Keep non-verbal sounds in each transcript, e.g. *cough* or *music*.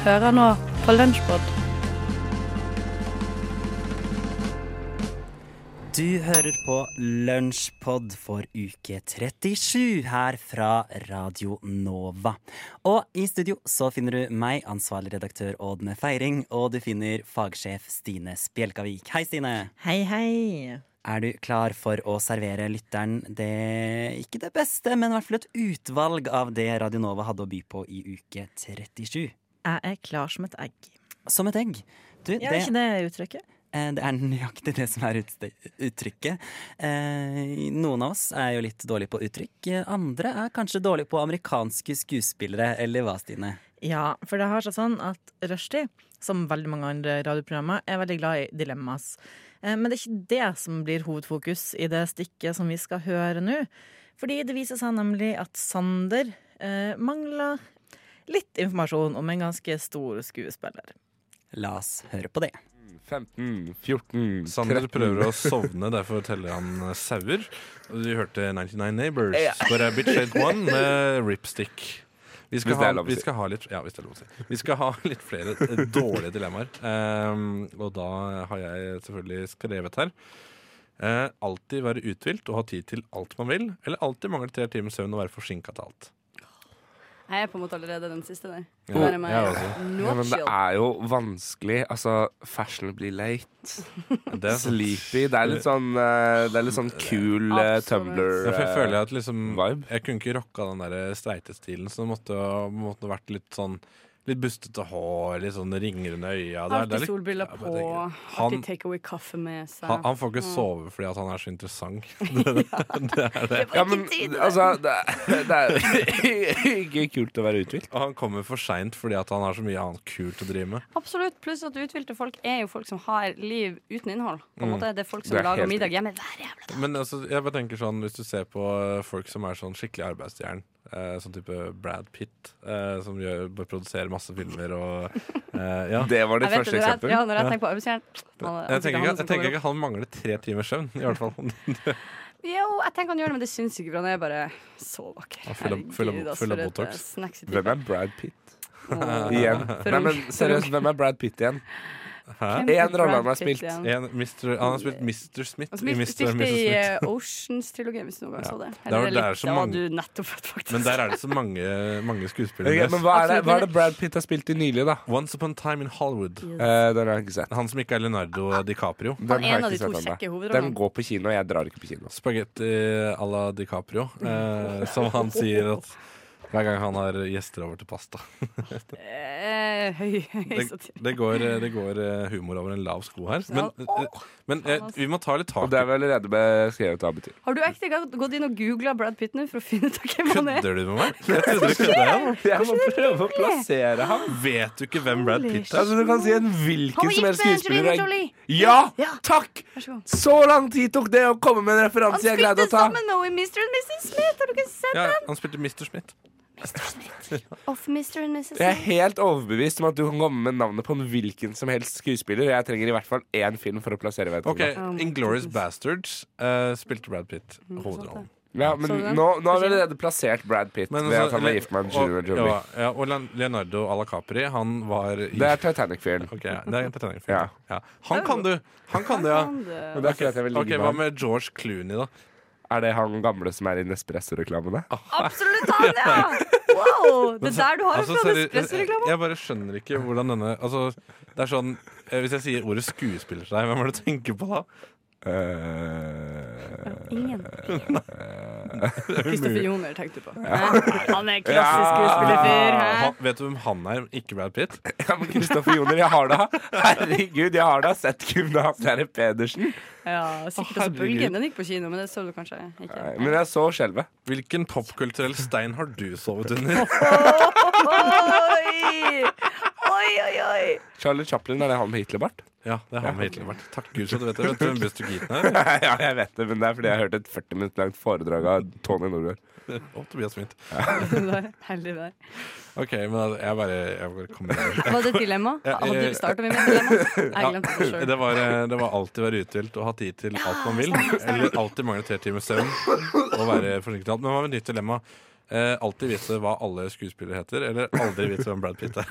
Du hører nå på Lunsjbod. Du hører på Lunsjpod for uke 37 her fra Radio Nova. Og i studio så finner du meg, ansvarlig redaktør Ådne Feiring, og du finner fagsjef Stine Spjelkavik. Hei, Stine. Hei, hei. Er du klar for å servere lytteren det ikke det beste, men i hvert fall et utvalg av det Radio Nova hadde å by på i uke 37? Jeg er klar som et egg. Som et egg. Du, Ja, er ikke det uttrykket? Eh, Det er nøyaktig det som er uttrykket. Eh, Noen av oss er jo litt dårlige på uttrykk. Andre er kanskje dårlige på amerikanske skuespillere, eller hva, Stine? Ja, for det har seg sånn at Rushdie, som veldig mange andre radioprogrammer, er veldig glad i dilemmas. Eh, Men det er ikke det som blir hovedfokus i det stikket som vi skal høre nå. Fordi det viser seg nemlig at Sander eh, mangler litt informasjon om en ganske stor skuespiller. La oss høre på det. 15, 14, Sander 13 prøver å sovne, derfor teller han eh, sauer. Og Vi hørte 99 Neighbors, Ja. But I Bitch Shade One med Ripstick. Vi skal, Hvis det er ha, lov å vi skal ha litt Ja, hvis det er lov å si. Vi skal ha litt flere eh, dårlige dilemmaer. Um, og da har jeg selvfølgelig skrevet her. Uh, alltid være uthvilt og ha tid til alt man vil, eller alltid mangle tre timer søvn og være forsinka til alt. Jeg er på en måte allerede den siste der. Ja, Er meg ja, men det er jo vanskelig. Altså, fashionably late. Det er. Sleepy. Det er litt sånn, eh, det er litt sånn cool uh, Tumbler Ja, for jeg eh, føler at liksom vibe. Jeg kunne ikke rocka den der streitestilen, så det måtte, måtte vært litt sånn Litt bustete hår, litt sånn ringer under øya. Alltid solbriller på, ja, alltid take away kaffe med seg. han, han får ikke sove fordi at han er så interessant. *laughs* det, *laughs* det er det. Ja, men altså Det er, det er *laughs* ikke kult å være uthvilt. Og han kommer for seint fordi at han har så mye annet kult å drive med. Absolutt. Pluss at uthvilte folk er jo folk som har liv uten innhold. På en Mm. måte Det er folk som er lager middag hjemme hver jævla dag. Men altså, jeg bare tenker sånn hvis du ser på folk som er sånn skikkelig arbeidsjern, eh, sånn type Brad Pitt, eh, som gjør, produserer masse filmer og *laughs* eh, Ja. Det var ditt første eksempel. ja, når jeg tenker på han- Jeg tenker, ikke, jeg tenker ikke han mangler tre timers søvn, i hvert fall. *laughs* Jo, jeg tenker han gjør det, men det syns ikke, for han er bare så vakker. Full av- et, Botox. eh. Hvem er Brad Pitt? Igjen. Nei, men seriøst, hvem er Brad Pitt igjen? Hæ? En rolle han har spilt. En, Mr., han har spilt Mr. Smith Han i Mr. og Mrs. i Smith. eh, Oceans-trilogien, hvis du noen gang så det. Det er- Eller det er da mange- du nettopp født, faktisk. Men der er det så mange, mange skuespillere. Okay, men hva er, det, hva er det Brad Pitt har spilt i nylig, da? Once Upon a Time in Hollywood. Eh, den har jeg ikke sett. Han som ikke er Leonardo DiCaprio. Den Han er en av de to kjekke hovedrollene. Den går på kino, og jeg drar ikke på kino. Spagetti à la DiCaprio. Eh, *laughs* som han sier at hver gang han har gjester over til pasta. Eh, høy, høy Det, det, går, det går eh, humor over en lav sko her. Men, eh, men eh, vi må ta litt tak tak det er vi allerede beskrevet hva betyr. Har du ekte gått inn og googla Brad Pitt nå for å finne ut hvem han er? Kødder du med meg? Jeg trodde du kødda igjen. Jeg må prøve å plassere ham. Vet du ikke hvem Brad Pitt er? Altså, du kan si en hvilken Han som helst med skuespiller. Angelina Jolie. Ja! Takk! Så lang tid tok det å komme med en referanse jeg spilte greide å ta. sammen med Mr. and Mrs. Smith. Har du ikke sett Ja, han spilte Mr. Smith. *laughs* Of Mr. and Mrs. Jeg er helt overbevist om at du kan komme med navnet på en hvilken som helst skuespiller. Jeg trenger i hvert fall én film for å plassere vedkommende. Oh Inglorious. Bastards uh, spilte Brad Pitt Mm, hovedrollen. Ja, men nå, nå har vi allerede plassert Brad Pitt Men ved altså, at han var gift med og- Angelina Jolie. Ja, ja, og Leonardo Alacapri, han var i Det er Titanic-fyren. Ok, det er en Titanic-film. Ja. Ja. Han kan du! Han kan det, ja. Men det er akkurat jeg vil Ok, ligge Hva med George Clooney, da? Er det han gamle som er i Nespresso-reklamene? Absolutt han, ja! Wow! Det er der du har Altså, fra Nespresso-reklama. jeg bare skjønner ikke hvordan denne Altså, det er sånn eh, Hvis jeg sier ordet skuespiller til deg, hvem er det du tenker på da? Uh, Ingen. *laughs* *laughs* Kristoffer Joner tenkte du på. Han er klassisk skuespillerfyr. Ja, vet du hvem han er? Ikke Brad Pitt? *laughs* Ja, men Kristoffer Joner, jeg har da Herregud, jeg har da sett Gymnaslærer Pedersen. Ja, sikkert også. Bølgen. Den gikk på kino, men det så du kanskje ikke. Nei, Men jeg så skjelvet. Hvilken popkulturell stein har du sovet under? *laughs* Oi, oi, oi! Charlie Chaplin, er det han med Hitlerbart? Ja, det har vi Hitler vært. Takk Gud, så du vet det. Vet du hvem Buster Keaton er? *laughs* ja, jeg vet det, men det er fordi jeg hørte et 40 minutter langt foredrag av Tony Norgård. *laughs* Og Tobias Smith. Heldig der. Ok, men jeg bare, jeg bare kommer. Var det et dilemma? Hadde du starta med et dilemma? *laughs* Jeg glemte det var, eh, det var alltid være uthvilt og ha tid til alt man vil. Eller alltid mangle tre timers søvn og være forsinket til alt. Men hva med nytt dilemma? Eh, alltid vite hva alle skuespillere heter, eller aldri vite hvem Brad Pitt er.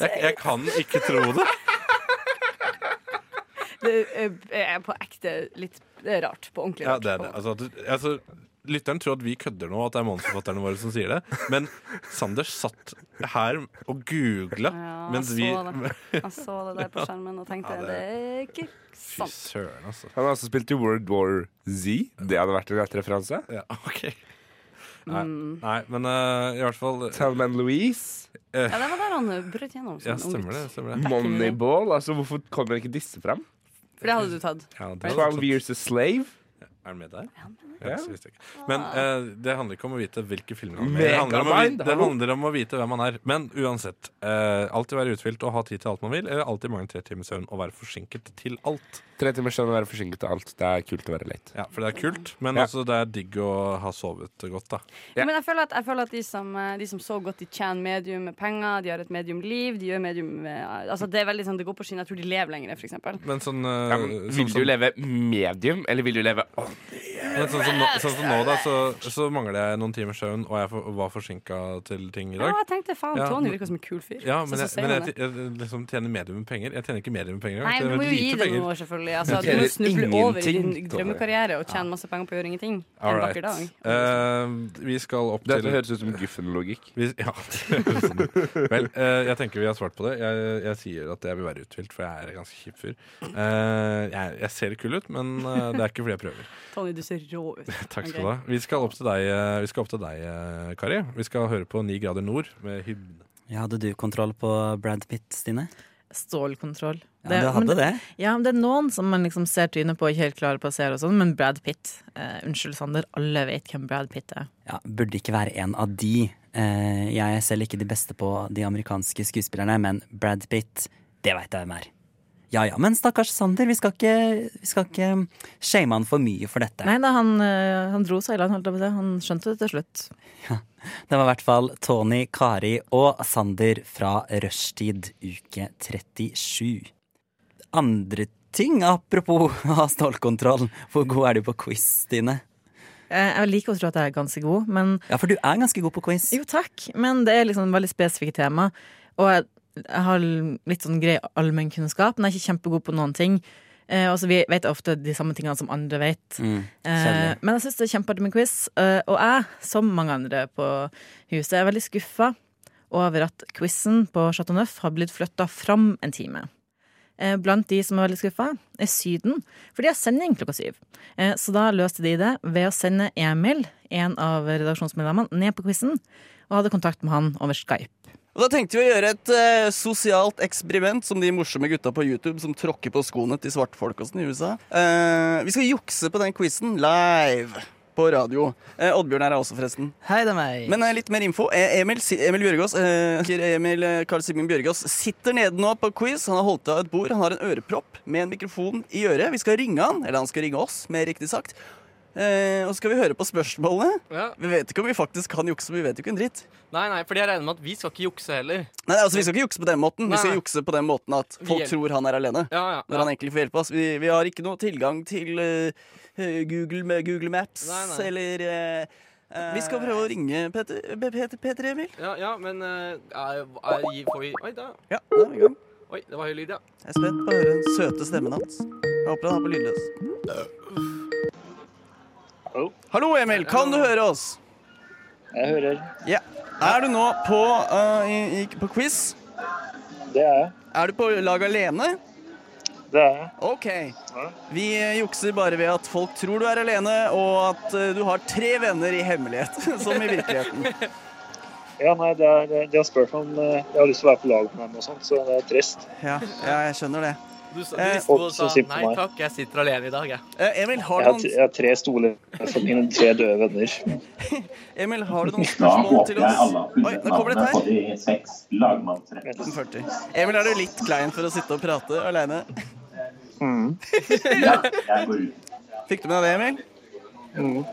Jeg, jeg kan ikke tro det. Det er på ekte litt det er rart. På ordentlig Ja, rart. det er det. Altså, at du- altså, lytteren tror at vi kødder nå, at det er manusforfatterne våre som sier det. Men Sander satt her og googla Ja, mens jeg vi så det. Jeg så det der på skjermen og tenkte Ja, det- det er ikke Fy sant. søren, altså. Han har også spilt i World War Z. Det hadde vært en rett referanse. Ja, ok. Nei, Mm. nei men uh, i hvert fall Talman Louise. Louise. Ja, det var der han brøt gjennom. som Ja, stemmer det. Stemmer det. Moneyball. Altså, hvorfor kommer ikke disse frem? For det hadde du tatt. Ja, det er 12. Years a Slave. Er han med der? Ja. Så visste jeg ikke. Men eh, det handler ikke om å vite hvilke filmer han er med i. Det handler om å vite, det handler om å vite hvem han er. Men uansett. eh, alltid være uthvilt og ha tid til alt man vil, eller alltid mange tre timers søvn og være forsinket til alt. Tre timers søvn og være forsinket til alt. Det er kult å være late. Ja, For det er kult, men Ja. også det er digg å ha sovet godt, da. Ja. Men jeg føler at, jeg føler at de, som, eh, de som så godt de tjener medium med penger, de har et medium-liv, de gjør medium med, Altså det er veldig sånn, det går på skinn. Jeg tror de lever lenger, for eksempel. Men sånn, eh, Ja, men, sånn vil sånn, du leve medium, eller vil du leve åh, Men sånn som, nå, sånn som nå, da, så, så mangler jeg noen timers søvn, og jeg for, var forsinka til ting i Ja, dag. jeg tenkte faen, Ja, Tony men- virker som en kul fyr. Ja, men jeg, men jeg, jeg liksom tjener medium med penger. Jeg tjener ikke medium med penger. Nei, jeg men du tjener må jo gi det noe, selvfølgelig. Altså, Du må tjener snuble over i din ingenting, Tony. drømmekarriere og tjene masse penger på å gjøre ingenting en All vakker dag. right. Eh, vi skal opp til Dette høres ut som Guffen-logikk. vi, ja, det høres sånn ut. Vel, eh, jeg tenker vi har svart på det. Jeg, jeg sier at jeg vil være uthvilt, for jeg er en ganske kjip fyr. Eh, jeg, jeg ser kul ut, men eh, det er ikke fordi jeg prøver. Tony, du ser rå ut. *laughs* Takk skal du okay. ha. Vi skal opp til deg, eh, vi skal opp til deg eh, Kari. Vi skal høre på Ni grader nord med hymne. Ja, hadde du kontroll på Brad Pitt, Stine? Stålkontroll. Ja, Det- du hadde men- det? Ja, men det er noen som man liksom ser trynet på og ikke helt klarer på å se, og sånn, men Brad Pitt eh, Unnskyld, Sander, alle vet hvem Brad Pitt er. Ja, burde ikke være en av de. Eh, jeg er selv ikke de beste på de amerikanske skuespillerne, men Brad Pitt, det veit jeg hvem er. Ja ja, men stakkars Sander, vi skal ikke, vi skal ikke shame han for mye for dette. Nei da, han, eh, han dro seg i land. Han skjønte det til slutt. Det var i hvert fall Tony, Kari og Sander fra Rushtid uke 37. Andre ting, apropos *laughs* ha stålkontroll. Hvor god er du på quiz, Stine? Eh, Jeg liker å tro at jeg er ganske god, men Ja, for du er ganske god på quiz. Jo, takk, men det er liksom veldig spesifikke tema. Og jeg, jeg har litt sånn grei allmennkunnskap, men jeg er ikke kjempegod på noen ting. Eh, og vi- vet ofte de samme tingene som andre vet. Mm, Eh, men jeg syns det er kjempeartig med quiz, eh, og jeg, som mange andre på huset, er veldig skuffa over at quizen på Chateau Neuf har blitt flytta fram en time. Eh, Blant de som er veldig skuffa, er Syden, for de har sending klokka syv. Eh, Så da løste de det ved å sende Emil, en av redaksjonsmedlemmene, ned på quizen, og hadde kontakt med han over Skype. Og Da tenkte vi å gjøre et eh, sosialt eksperiment som de morsomme gutta på YouTube som tråkker på skoene til svartfolk og sånn i USA. Eh, vi skal jukse på den quizen live på radio. Eh, Oddbjørn er her også, forresten. Hei, det er meg. Men eh, litt mer info. Eh, Emil, Si- Emil Bjørgaas eh, Emil eh, Carl Simen Bjørgaas sitter nede nå på quiz. Han har holdt av et bord. Han har en ørepropp med en mikrofon i øret. Vi skal ringe han, eller han skal ringe oss, mer riktig sagt. Eh, og så skal vi høre på spørsmålene. Ja. Vi vet ikke om vi faktisk kan jukse, vi vet jo ikke en dritt. Nei, nei, fordi jeg regner med at vi skal ikke jukse heller. Nei, altså Vi skal ikke jukse på den måten. Vi skal nei. jukse på den måten at folk tror han er alene. Ja, ja. Når han egentlig får hjelpe oss. Vi, vi har ikke noe tilgang til eh, Google med Google Maps Nei, nei. eller eh, eh, Vi skal prøve å ringe Peter, Peter, Peter Emil. Ja, ja, men er, er, får vi Oi, da. Ja, da er vi i gang. Oi, det var høy lyd, ja. Jeg er spent på å høre den søte stemmen hans. Jeg håper han har på lydløs. Hallo? Hallo, Emil. Kan du høre oss? Jeg hører. Ja. Er du nå på, uh, i, i, på quiz? Det er jeg. Er du på lag alene? Det er jeg. OK. Vi eh, jukser bare ved at folk tror du er alene, og at uh, du har tre venner i hemmelighet, *laughs* som i virkeligheten. Ja, nei, det er, de har spurt om jeg har lyst til å være på lag med dem og sånt, så det er trist. Ja, ja jeg skjønner det. Du, Eh, du og så sier på nei meg. takk, jeg sitter alene i dag, jeg. Eh, Emil, har du noen, jeg har tre stoler for mine tre døde venner. *laughs* Emil, har du noen spørsmål til oss? Oi, nå kommer det et her. de seks lagmannsrettene. 1940. Emil, er du litt klein for å sitte og prate alene? Mm. Fikk du med deg det, Emil? Mm.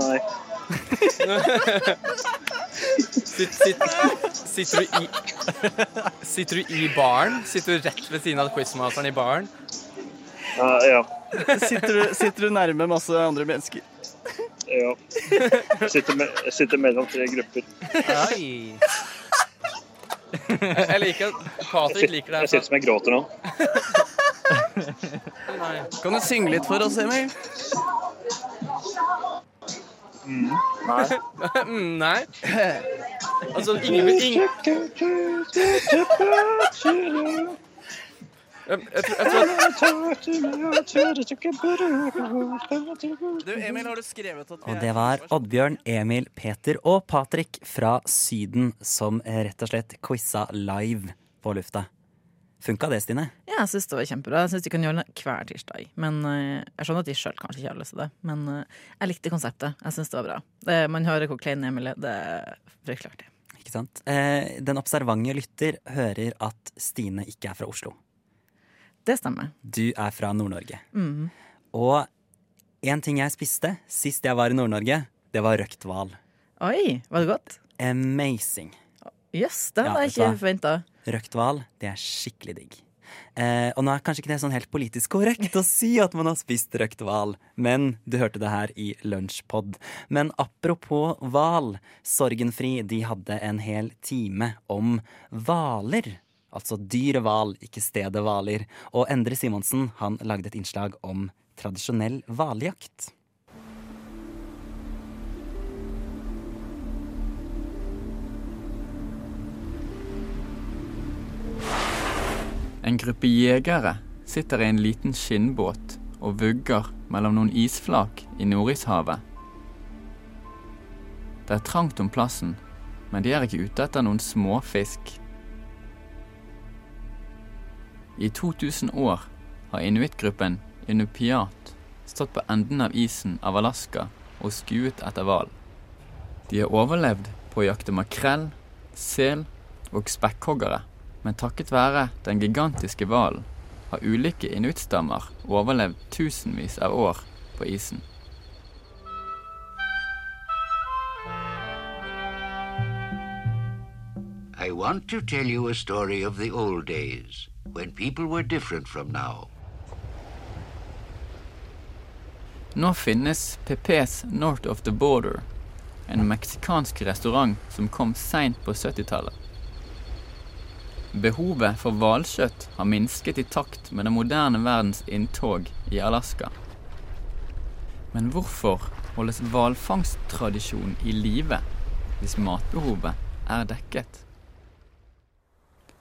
Nei. Sitt, sitt, sitter, du i, sitter du i baren? Sitter du rett ved siden av quizmasteren i baren? Ja, ja. Sitter du, sitter du nærme masse andre mennesker? Ja. Jeg sitter, me, jeg sitter mellom tre grupper. Oi. Jeg liker Patrick sitter, liker det jeg sitter som jeg gråter nå. Kan du synge litt for oss, Emil? Nei. Mm, *laughs* Nei. Altså, ingen, ingen jeg, jeg, jeg tror at Du, Emil, har du skrevet at Og det var Oddbjørn, Emil, Peter og Patrick fra Syden som rett og slett quiza live på lufta. Funka det, Stine? Ja, jeg syns det var kjempebra. Jeg syns de kan gjøre det hver tirsdag. Men eh, Jeg skjønner at de sjøl kanskje ikke har lyst til det, men eh, jeg likte konseptet. Jeg syns det var bra. Det, man hører hvor klein Emil er. Det er fryktelig artig. Ikke sant? Eh, den observante lytter hører at Stine ikke er fra Oslo. Det stemmer. Du er fra Nord-Norge. Mm. Og en ting jeg spiste sist jeg var i Nord-Norge, det var røkt hval. Oi, var det godt? Amazing. Jøss, det Ja, hadde jeg vet ikke forventa. Røkt hval, det er skikkelig digg. Eh, og nå er kanskje ikke det sånn helt politisk korrekt å si at man har spist røkt hval, men du hørte det her i Lunsjpod. Men apropos hval, Sorgenfri de hadde en hel time om hvaler. Altså dyre hval, ikke stedet hvaler. Og Endre Simonsen han lagde et innslag om tradisjonell hvaljakt. En gruppe jegere sitter i en liten skinnbåt og vugger mellom noen isflak i Nordishavet. Det er trangt om plassen, men de er ikke ute etter noen småfisk. I 2000 år har inuittgruppen Inupiat stått på enden av isen av Alaska og skuet etter hval. De har overlevd på å jakte makrell, sel og spekkhoggere, men takket være den gigantiske hvalen har ulike inuittstammer overlevd tusenvis av år på isen. I want to tell you a story of the old days, when people were different from now. Nå finnes PPs North of the Border, en meksikansk restaurant som kom seint på 70-tallet. Behovet for hvalkjøtt har minsket i takt med den moderne verdens inntog i Alaska. Men hvorfor holdes hvalfangsttradisjonen i live hvis matbehovet er dekket?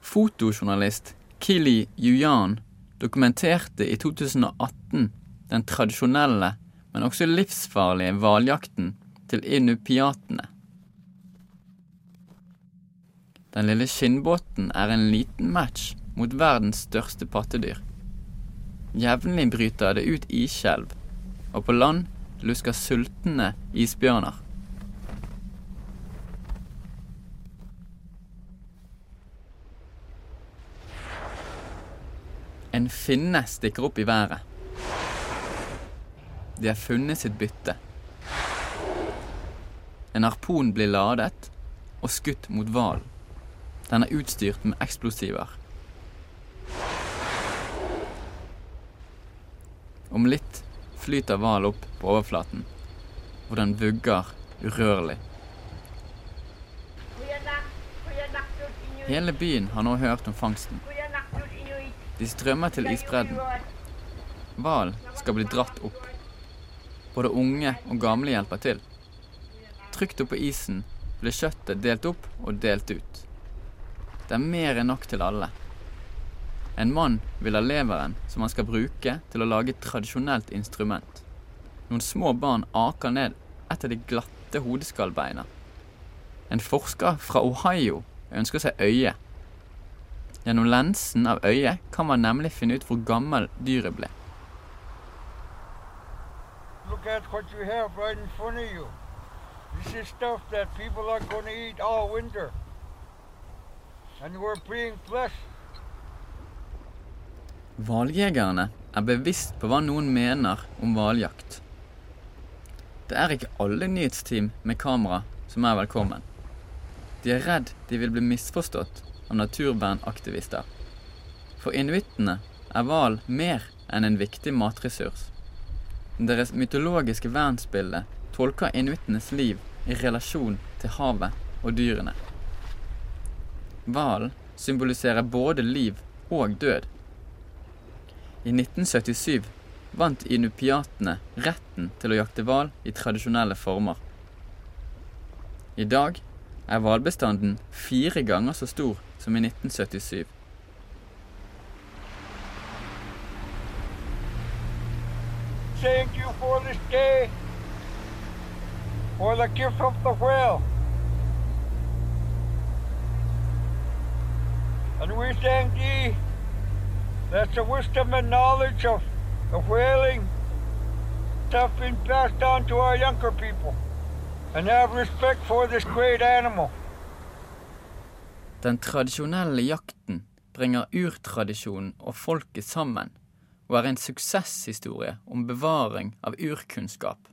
Fotojournalist Kili Yuyan dokumenterte i 2018 den tradisjonelle, men også livsfarlige hvaljakten til inupiatene. Den lille skinnbåten er en liten match mot verdens største pattedyr. Jevnlig bryter det ut isskjelv, og på land lusker sultne isbjørner. En finne stikker opp i været. De har funnet sitt bytte. En harpon blir ladet og skutt mot hvalen. Den er utstyrt med eksplosiver. Om litt flyter hvalen opp på overflaten, hvor den vugger urørlig. Hele byen har nå hørt om fangsten. De strømmer til isbredden. Hvalen skal bli dratt opp. Både unge og gamle hjelper til. Trygt oppå isen blir kjøttet delt opp og delt ut. Det er mer enn nok til alle. En mann vil ha leveren som han skal bruke til å lage et tradisjonelt instrument. Noen små barn aker ned et av de glatte hodeskallbeina. En forsker fra Ohio ønsker seg øye. Gjennom lensen av øyet kan man nemlig finne ut hvor gammel dyret ble. Look at what you have right front of you. This is stuff that people are going to eat all winter. And we're being flesh. Hvaljegerne er bevisst på hva noen mener om hvaljakt. Det er ikke alle nyhetsteam med kamera som er velkommen. De er redd de vil bli misforstått av naturvernaktivister. For inuittene er hval mer enn en viktig matressurs. Deres mytologiske verdensbilde tolker inuittenes liv i relasjon til havet og dyrene. Hvalen symboliserer både liv og død. I 1977 vant inupiatene retten til å jakte hval i tradisjonelle former. I dag er hvalbestanden fire ganger så stor som i 1977. Thank you for this day, for the gift of the whale. And we thank thee that the wisdom and knowledge of the whaling have been passed on to our younger people. And have respect for this great animal. Den tradisjonelle jakten bringer urtradisjonen og folket sammen, og er en suksesshistorie om bevaring av urkunnskap.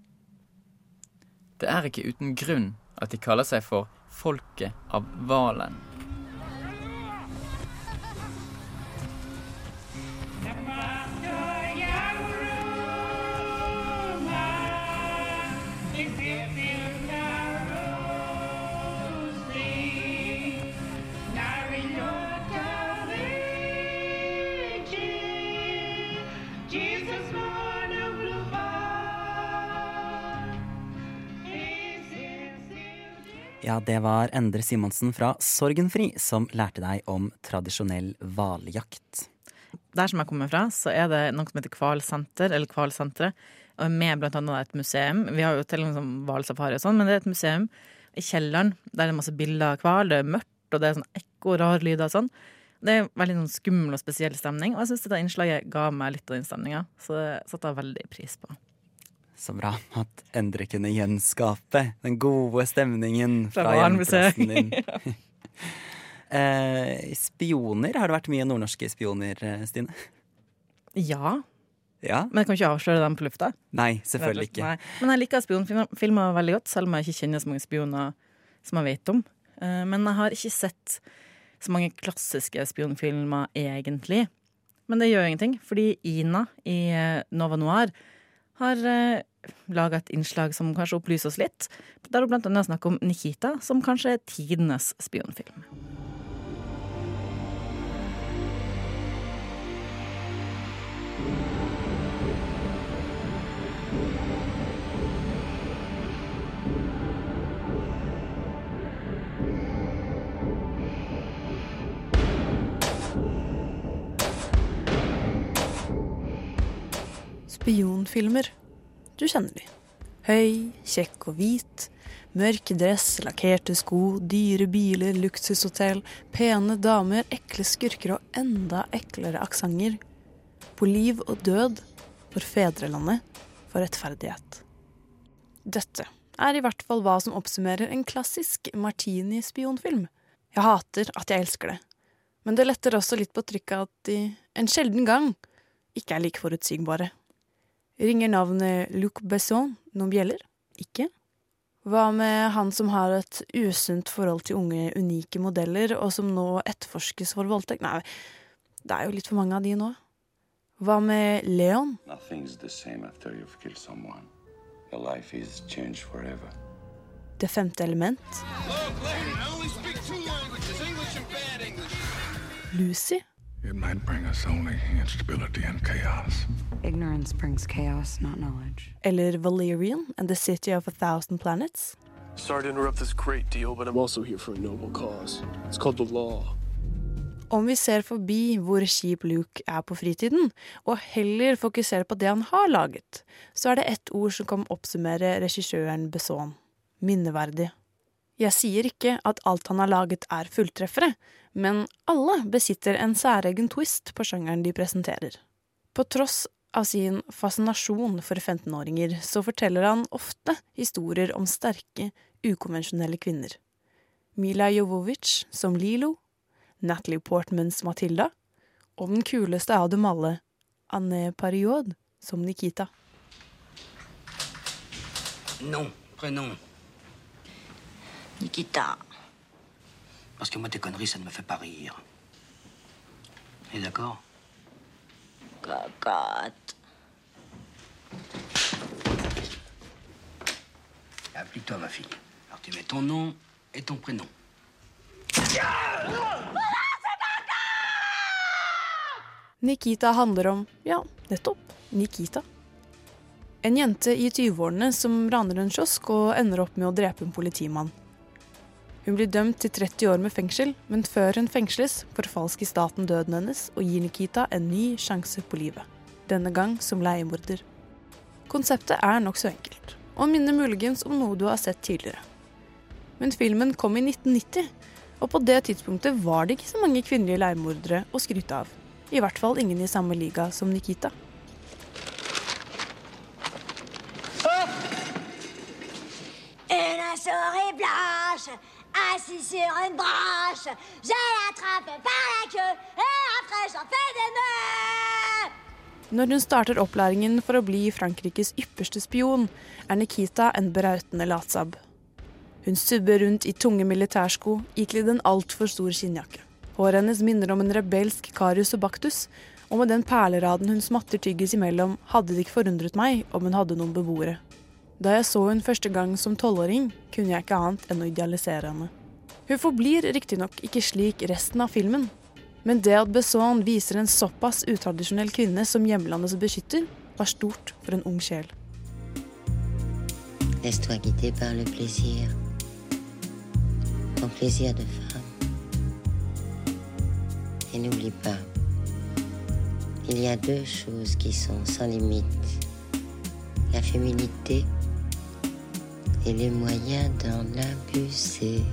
Det er ikke uten grunn at de kaller seg for folket av hvalen. Det var Endre Simonsen fra Sorgenfri som lærte deg om tradisjonell hvaljakt. Der som jeg kommer fra, så er det noe som heter Kvalsenter, eller Kvalsenteret, Med blant annet et museum. Vi har jo til sånn hvalsafari og sånn, men det er et museum i kjelleren der det er masse bilder av hval. Det er mørkt, og det er sånn ekko og rar lyd og sånn. Det er veldig sånn skummel og spesiell stemning, og jeg syns dette innslaget ga meg litt av den stemninga. Så det satte jeg veldig pris på. Så bra at Endre kunne gjenskape den gode stemningen Fra hjemplassen din. *laughs* eh, spioner, har det vært mye nordnorske spioner, eh, Stine? Ja, Ja? men jeg kan ikke avsløre dem på lufta. Nei, selvfølgelig ikke. Nei. Men jeg liker spionfilmer veldig godt, selv om jeg ikke kjenner så mange spioner som jeg vet om. Eh, Men jeg har ikke sett så mange klassiske spionfilmer, egentlig. Men det gjør ingenting, fordi Ina i eh, Nova Noir har uh, laga et innslag som kanskje opplyser oss litt. Der hun annet snakker om Nikita, som kanskje er tidenes spionfilm. Spionfilmer. Du kjenner de. Høy, kjekk og hvit. Mørk dress, lakkerte sko, dyre biler, luksushotell, pene damer, ekle skurker og enda eklere aksenter. På liv og død, for fedrelandet, for rettferdighet. Dette er i hvert fall hva som oppsummerer en klassisk Martini-spionfilm. Jeg hater at jeg elsker det, men det letter også litt på trykket at de en sjelden gang ikke er like forutsigbare. Ringer navnet Luc Besson noen bjeller? Ikke. Hva med han som har et usunt forhold til unge, unike modeller, og som nå etterforskes for voldtekt? Nei, det er jo litt for mange av de nå. Hva med Leon? Nothing's the same after you've killed someone. Your life is changed forever. Det femte element? Lucy? It might bring us only instability and chaos. Ignorance brings chaos, not knowledge. Eller Valerian and the City of a Thousand Planets? Sorry to interrupt this great deal, but I'm also here for a noble cause. It's called the law. Om vi ser forbi hvor kjip Luke er på fritiden, og heller fokuserer på det han har laget, så er det ett ord som kan oppsummere regissøren Besson. Minneverdig. Jeg sier ikke at alt han har laget er fulltreffere, men alle besitter en særegen twist på sjangeren de presenterer. På tross av sin fascinasjon for 15-åringer, så forteller han ofte historier om sterke, ukonvensjonelle kvinner. Mila Jovovic som Lilo, Natalie Portmans Matilda, og den kuleste av dem alle, Anne Pariod som Nikita. Nom, prénom. Nikita. Parce que moi, tes conneries, ça ne me fait pas rire. Et d'accord? Cocotte. Applique-toi, ma fille. Alors tu mets ton nom et ton prénom. Nikita handler om, ja, nettopp, Nikita. En jente i 20-årene som raner en kiosk og ender opp med å drepe en politimann. Hun blir dømt til 30 år med fengsel, men før hun fengsles, forfalsker staten døden hennes og gir Nikita en ny sjanse på livet. Denne gang som leiemorder. Konseptet er nokså enkelt, og minner muligens om noe du har sett tidligere. Men filmen kom i 1990, og på det tidspunktet var det ikke så mange kvinnelige leiemordere å skryte av. I hvert fall ingen i samme liga som Nikita. Une souris assise sur une branche. Je l'attrape par la queue et après j'en fais des nœuds. Når hun starter opplæringen for å bli Frankrikes ypperste spion, er Nikita en brautende latsabb. Hun subber rundt i tunge militærsko, ikledd en altfor stor skinnjakke. Håret hennes minner om en rebelsk Karius og Baktus, og med den perleraden hun smatter tyggis imellom, hadde det ikke forundret meg om hun hadde noen beboere. Da jeg så hun første gang som tolvåring, kunne jeg ikke annet enn å idealisere henne. Hun forblir riktignok ikke slik resten av filmen, men det at Besson viser en såpass utradisjonell kvinne som hjemlandets beskytter, var stort for en ung sjel. Laisse-toi guider par le plaisir. Ton plaisir de femme. Et n'oublie pas, il y a deux choses qui sont sans limite. La féminité et les moyens d'en abuser.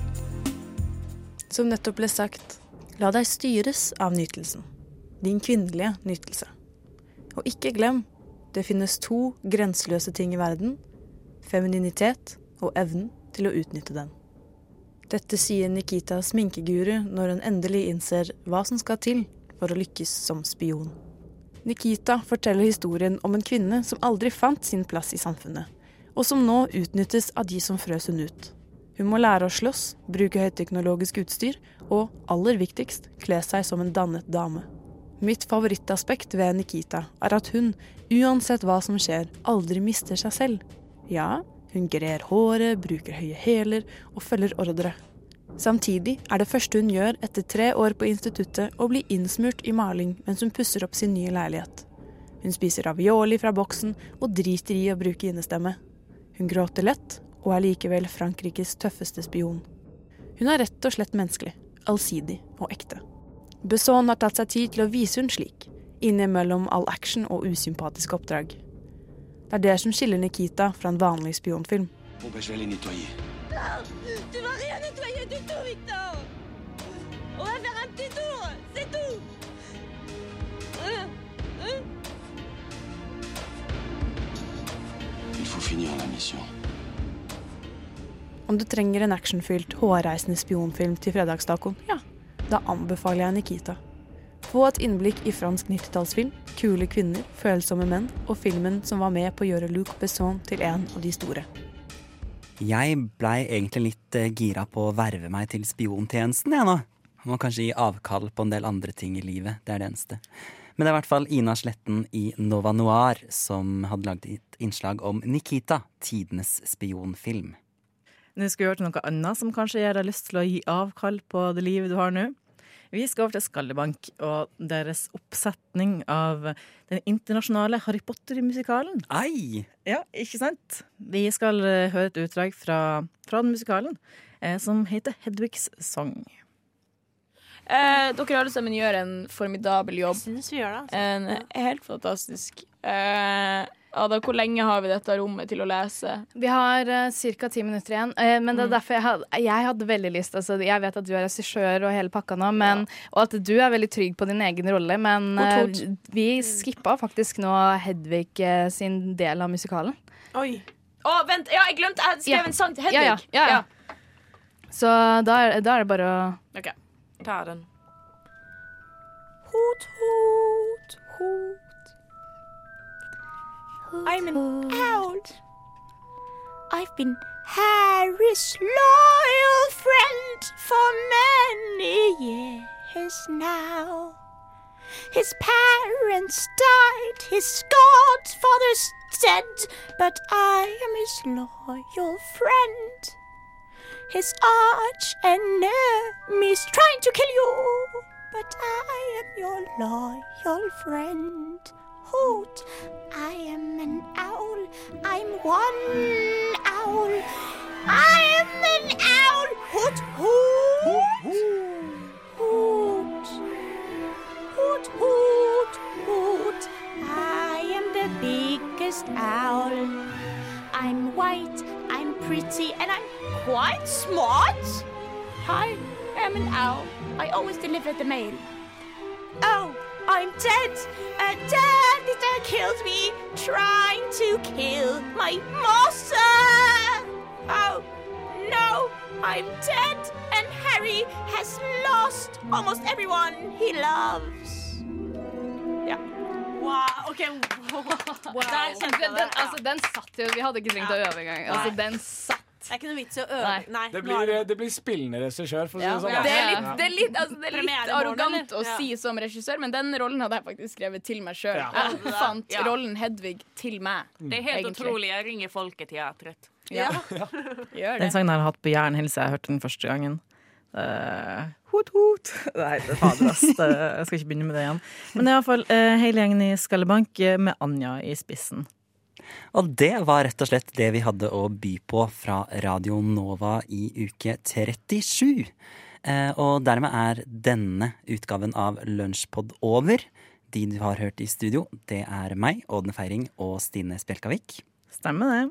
Som nettopp ble sagt, la deg styres av nytelsen. Din kvinnelige nytelse. Og ikke glem, det finnes to grenseløse ting i verden. Femininitet og evnen til å utnytte den. Dette sier Nikita sminkeguru når hun endelig innser hva som skal til for å lykkes som spion. Nikita forteller historien om en kvinne som aldri fant sin plass i samfunnet, og som nå utnyttes av de som frøs hun ut. Hun må lære å slåss, bruke høyteknologisk utstyr og, aller viktigst, kle seg som en dannet dame. Mitt favorittaspekt ved Nikita er at hun, uansett hva som skjer, aldri mister seg selv. Ja, hun grer håret, bruker høye hæler og følger ordre. Samtidig er det første hun gjør etter tre år på instituttet å bli innsmurt i maling mens hun pusser opp sin nye leilighet. Hun spiser ravioli fra boksen og driter i å bruke innestemme. Hun gråter lett og er likevel Frankrikes tøffeste spion. Hun er rett og slett menneskelig, allsidig og ekte. Besson har tatt seg tid til å vise hun slik, innimellom all action og usympatiske oppdrag. Det er det som skiller Nikita fra en vanlig spionfilm. Bon, ben, je vais aller faut finir la mission. Om du trenger en actionfylt, hårreisende spionfilm til fredagstacoen, ja, da anbefaler jeg Nikita. Få et innblikk i fransk 90-tallsfilm, kule kvinner, følsomme menn og filmen som var med på å gjøre Luc Besson til en av de store. Jeg blei egentlig litt eh, gira på å verve meg til spiontjenesten, jeg nå. Må kanskje gi avkall på en del andre ting i livet. Det er det eneste. Men det er i hvert fall Ina Sletten i Nova Noir som hadde lagd et innslag om Nikita, tidenes spionfilm. Nå skal vi over til noe annet som kanskje gir deg lyst til å gi avkall på det livet du har nå. Vi skal over til Skallebank og deres oppsetning av den internasjonale Harry Potter-musikalen. Ei! Ja, ikke sant? Vi skal eh, høre et utdrag fra, fra den musikalen eh, som heter Hedvigs sang. Eh, dere alle sammen gjør en formidabel jobb. Syns vi gjør det. En helt fantastisk. Eh, Ada, hvor lenge har vi dette rommet til å lese? Vi har uh, ca. ti minutter igjen. Eh, men det er Mm. derfor jeg, had, jeg hadde veldig lyst altså, Jeg vet at du er regissør og hele pakka nå, men, og at du er veldig trygg på din egen rolle, men eh, vi skippa faktisk nå Hedvig uh, sin del av musikalen. Oi. Å, vent! Ja, jeg glemte! Jeg skrev Ja. en sang til Hedvig. Ja, ja, ja, ja. Så da er, da er det bare å OK. Ta den. Hoot, hoot, hoot. I'm an owl. I've been Harry's loyal friend for many years now. His parents died, his godfather's dead, but I am his loyal friend. His arch enemy's trying to kill you, but I am your loyal friend. Hoot, I am an owl. I'm one owl. I am an owl. Hoot, hoot. Hoot. Hoot, hoot, hoot. I am the owl. I'm white, I'm pretty, and I'm quite smart. I am an owl. I always deliver the mail. Oh, I'm dead. A daddy that killed me, trying to kill my master. Oh, no, I'm dead, and Harry has lost almost everyone he loves. Ja. Wow, Der kjente jeg den, altså, den satt jo. Vi hadde ikke trengt å øve engang. Altså, den satt. Det er ikke noe vits i å øve. Nei. Det blir, det blir spillende regissør, for å si Ja, det sånn. det er litt, det er litt, altså, det er litt arrogant å si som regissør, men den rollen hadde jeg faktisk skrevet til meg sjøl. Ja. Jeg fant Ja. rollen Hedvig til meg. Det er helt egentlig. utrolig. Jeg ringer Folketeatret. Ja. *laughs* Gjør Den det. sangen har jeg hatt på hjernen helt siden jeg hørte den første gangen. Uh, hot, hot. Nei, det er fader, ass. *laughs* Jeg skal ikke begynne med det igjen. Men det er iallfall uh, hele gjengen i Skallebank eh, med Anja i spissen. Og det var rett og slett det vi hadde å by på fra Radio Nova i uke 37. Eh, og dermed er denne utgaven av Lunsjpod over. De du har hørt i studio, det er meg, Ådne Feiring og Stine Spjelkavik. Stemmer det.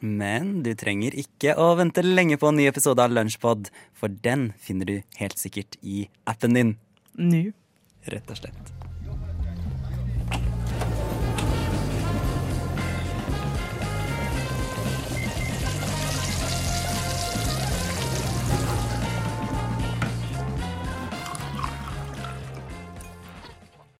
Men du trenger ikke å vente lenge på en ny episode av Lunsjpod, for den finner du helt sikkert i appen din. Nå. Rett og slett.